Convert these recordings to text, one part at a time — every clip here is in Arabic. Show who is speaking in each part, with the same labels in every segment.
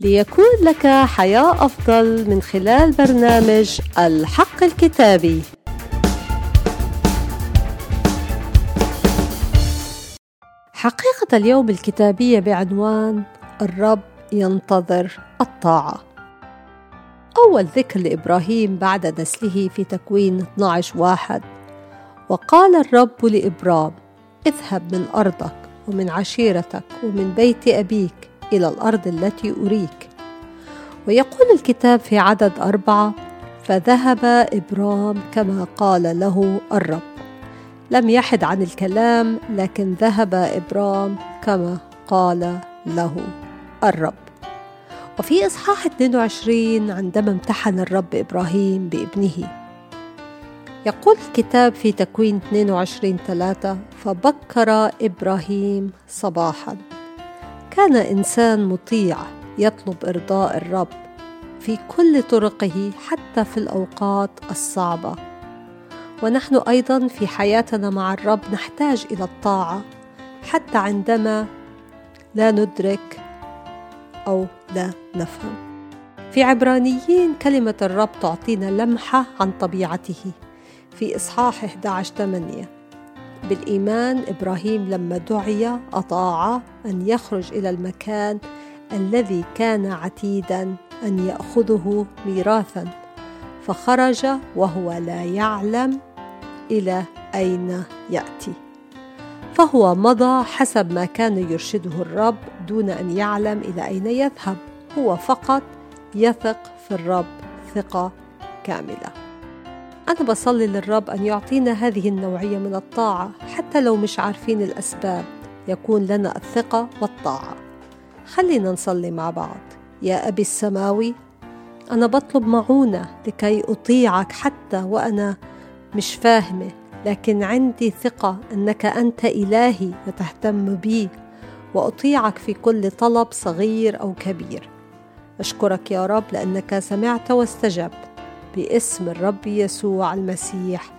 Speaker 1: ليكون لك حياة أفضل من خلال برنامج الحق الكتابي. حقيقة اليوم الكتابية بعنوان الرب ينتظر الطاعة. أول ذكر لإبراهيم بعد نسله في تكوين 12 واحد وقال الرب لإبرام اذهب من أرضك ومن عشيرتك ومن بيت أبيك إلى الأرض التي أريك. ويقول الكتاب في عدد أربعة فذهب إبرام كما قال له الرب. لم يحد عن الكلام لكن ذهب إبرام كما قال له الرب. وفي إصحاح 22 عندما امتحن الرب إبراهيم بابنه يقول الكتاب في تكوين 22 3 فبكر إبراهيم صباحا. كان إنسان مطيع يطلب إرضاء الرب في كل طرقه حتى في الأوقات الصعبة. ونحن أيضا في حياتنا مع الرب نحتاج إلى الطاعة حتى عندما لا ندرك أو لا نفهم. في عبرانيين كلمة الرب تعطينا لمحة عن طبيعته. في إصحاح 11 8 بالإيمان إبراهيم لما دعي أطاع أن يخرج إلى المكان الذي كان عتيدا أن يأخذه ميراثا فخرج وهو لا يعلم إلى أين يأتي. فهو مضى حسب ما كان يرشده الرب دون أن يعلم إلى أين يذهب هو فقط يثق في الرب ثقة كاملة. أنا بصلي للرب أن يعطينا هذه النوعية من الطاعة حتى لو مش عارفين الأسباب يكون لنا الثقة والطاعة. خلينا نصلي مع بعض. يا أبي السماوي أنا بطلب معونة لكي أطيعك حتى وأنا مش فاهمة لكن عندي ثقة أنك أنت إلهي وتهتم بي وأطيعك في كل طلب صغير أو كبير. أشكرك يا رب لأنك سمعت واستجبت. باسم الرب يسوع المسيح.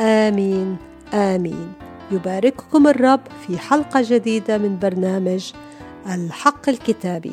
Speaker 1: آمين آمين. يبارككم الرب في حلقة جديدة من برنامج الحق الكتابي.